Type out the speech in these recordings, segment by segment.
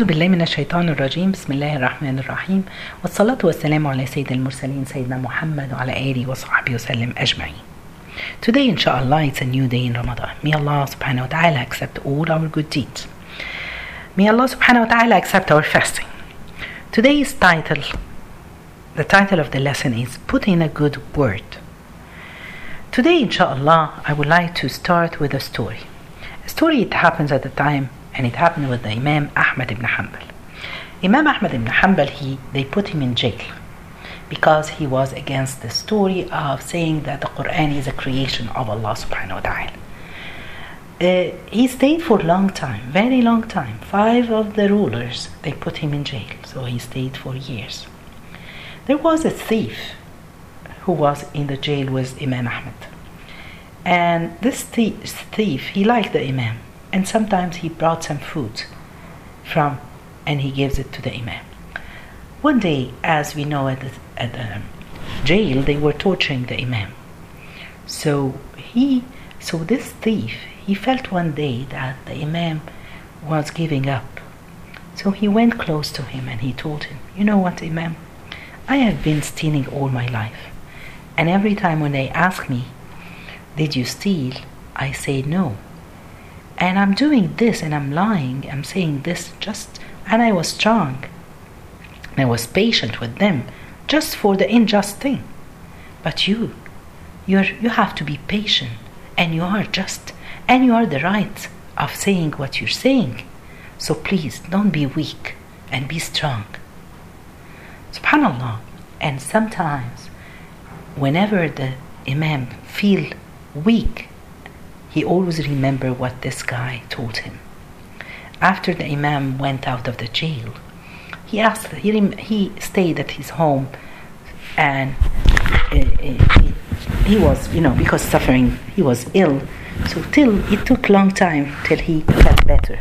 أعوذ بالله من الشيطان الرجيم بسم الله الرحمن الرحيم والصلاة والسلام على سيد المرسلين سيدنا محمد وعلى آله وصحبه وسلم أجمعين Today inshallah it's a new day in Ramadan May Allah subhanahu wa ta'ala accept all our good deeds May Allah subhanahu wa ta'ala accept our fasting Today's title The title of the lesson is Put in a good word Today inshallah I would like to start with a story A story it happens at the time and it happened with the Imam Ahmad ibn Hanbal. Imam Ahmad ibn Hanbal, he, they put him in jail because he was against the story of saying that the Quran is a creation of Allah subhanahu wa ta'ala. Uh, he stayed for a long time, very long time. Five of the rulers, they put him in jail, so he stayed for years. There was a thief who was in the jail with Imam Ahmad. And this thief he liked the Imam and sometimes he brought some food from and he gives it to the imam. One day as we know at the, at the jail they were torturing the imam. So he so this thief he felt one day that the imam was giving up. So he went close to him and he told him you know what imam? I have been stealing all my life. And every time when they ask me did you steal i say no and I'm doing this and I'm lying, I'm saying this just, and I was strong. I was patient with them just for the unjust thing. But you, you're, you have to be patient and you are just and you are the right of saying what you're saying. So please don't be weak and be strong. Subhanallah. And sometimes, whenever the Imam feel weak he always remembered what this guy told him. After the Imam went out of the jail, he asked, he, he stayed at his home and uh, he, he was, you know, because suffering, he was ill. So till it took long time till he felt better.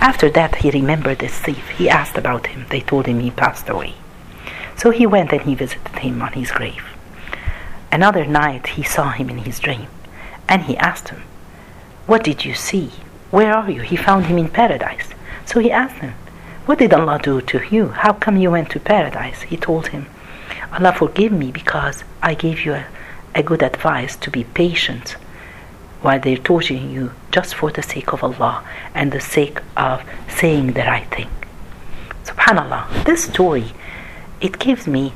After that, he remembered this thief. He asked about him. They told him he passed away. So he went and he visited him on his grave. Another night, he saw him in his dream, and he asked him, what did you see? Where are you? He found him in paradise. So he asked him, What did Allah do to you? How come you went to paradise? He told him, Allah forgive me because I gave you a, a good advice to be patient while they're torturing you just for the sake of Allah and the sake of saying the right thing. Subhanallah, this story, it gives me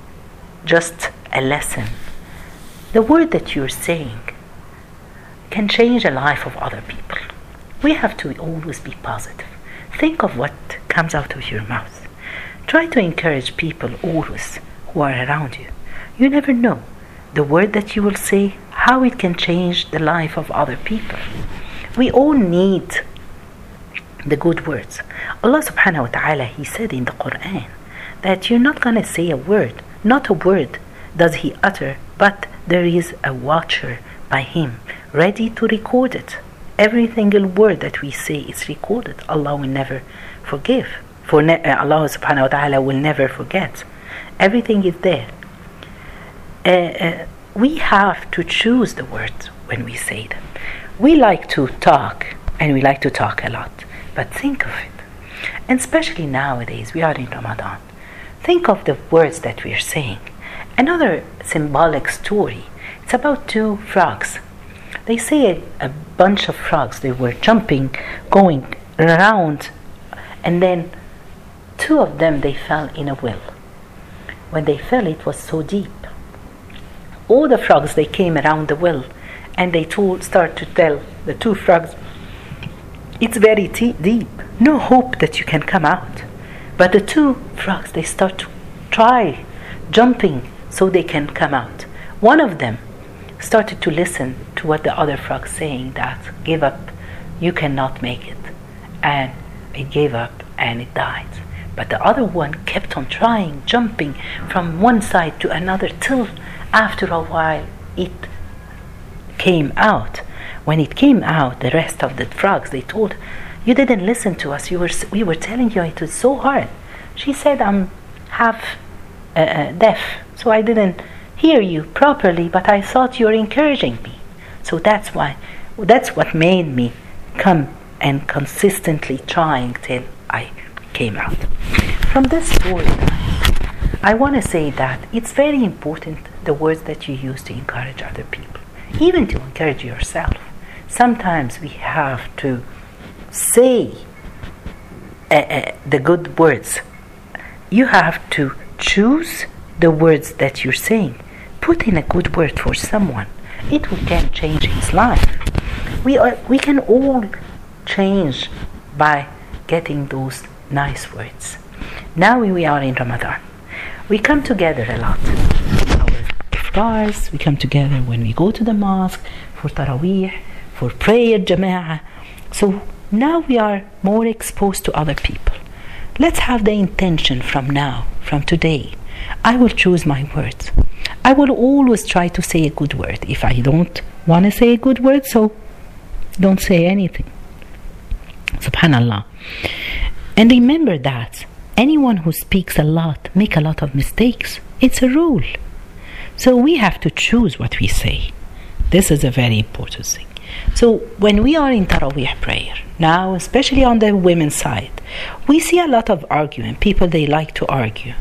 just a lesson. The word that you're saying, can change the life of other people. We have to always be positive. Think of what comes out of your mouth. Try to encourage people always who are around you. You never know the word that you will say, how it can change the life of other people. We all need the good words. Allah subhanahu wa ta'ala, He said in the Quran that you're not going to say a word, not a word does He utter, but there is a watcher by Him ready to record it. Every single word that we say is recorded. Allah will never forgive. For ne- Allah subhanahu wa ta'ala will never forget. Everything is there. Uh, uh, we have to choose the words when we say them. We like to talk, and we like to talk a lot, but think of it. And especially nowadays, we are in Ramadan. Think of the words that we are saying. Another symbolic story. It's about two frogs they say a, a, bunch of frogs. They were jumping going around and then two of them they fell in a well. When they fell it was so deep. All the frogs they came around the well and they told start to tell the two frogs it's very deep. No hope that you can come out. But the two frogs they start to try jumping so they can come out. One of them started to listen to what the other frog saying that give up you cannot make it. And it gave up and it died. But the other one kept on trying jumping from one side to another till after a while it came out. When it came out the rest of the frogs they told you didn't listen to us. You were we were telling you it was so hard. She said i'm half uh, uh, deaf so i didn't hear you properly, but I thought you were encouraging me. So that's why, that's what made me come and consistently trying till I came out. From this story, I want to say that it's very important the words that you use to encourage other people, even to encourage yourself. Sometimes we have to say uh, uh, the good words. You have to choose the words that you're saying. Put in a good word for someone. It can change his life. We, are, we can all change by getting those nice words. Now we are in Ramadan. We come together a lot. Our we come together when we go to the mosque for Taraweeh, for prayer, Jama'ah. So now we are more exposed to other people. Let's have the intention from now, from today. I will choose my words. I will always try to say a good word. If I don't want to say a good word, so don't say anything. Subhanallah. And remember that anyone who speaks a lot make a lot of mistakes. It's a rule. So we have to choose what we say. This is a very important thing. So when we are in Taraweeh prayer, now especially on the women's side, we see a lot of arguing. People they like to argue.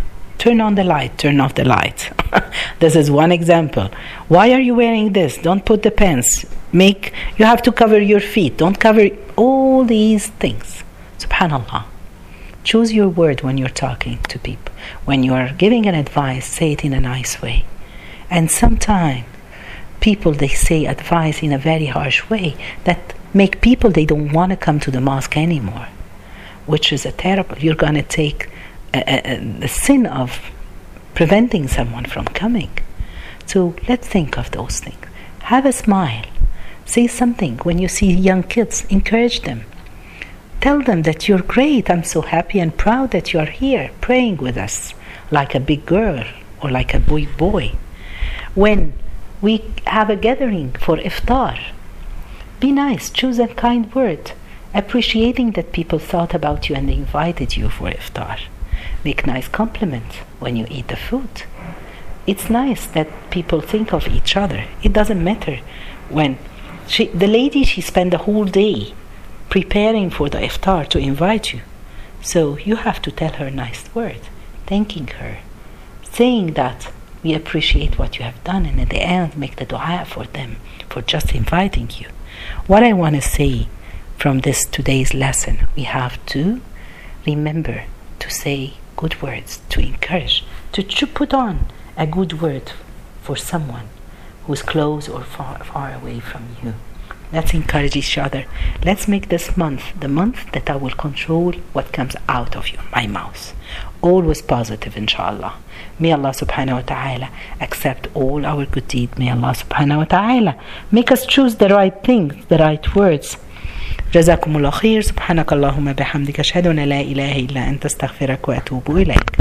Turn on the light, turn off the light. this is one example. Why are you wearing this? Don't put the pants. Make you have to cover your feet. Don't cover all these things. Subhanallah. Choose your word when you're talking to people. When you are giving an advice, say it in a nice way. And sometimes people they say advice in a very harsh way that make people they don't want to come to the mosque anymore, which is a terrible. You're gonna take the sin of preventing someone from coming. So let's think of those things. Have a smile. Say something when you see young kids. Encourage them. Tell them that you're great. I'm so happy and proud that you're here praying with us like a big girl or like a big boy. When we have a gathering for iftar, be nice. Choose a kind word, appreciating that people thought about you and they invited you for iftar make nice compliments when you eat the food. It's nice that people think of each other. It doesn't matter when she, the lady she spent the whole day preparing for the iftar to invite you. So you have to tell her nice word, thanking her, saying that we appreciate what you have done, and at the end make the dua for them for just inviting you. What I want to say from this today's lesson, we have to remember to say good words, to encourage, to, to put on a good word for someone who's close or far, far away from you. Let's encourage each other. Let's make this month the month that I will control what comes out of you, my mouth. Always positive, inshallah. May Allah subhanahu wa ta'ala accept all our good deeds. May Allah subhanahu wa ta'ala make us choose the right things, the right words. جزاكم الله خير. سبحانك اللهم بحمدك أشهد أن لا إله إلا أنت أستغفرك وأتوب إليك.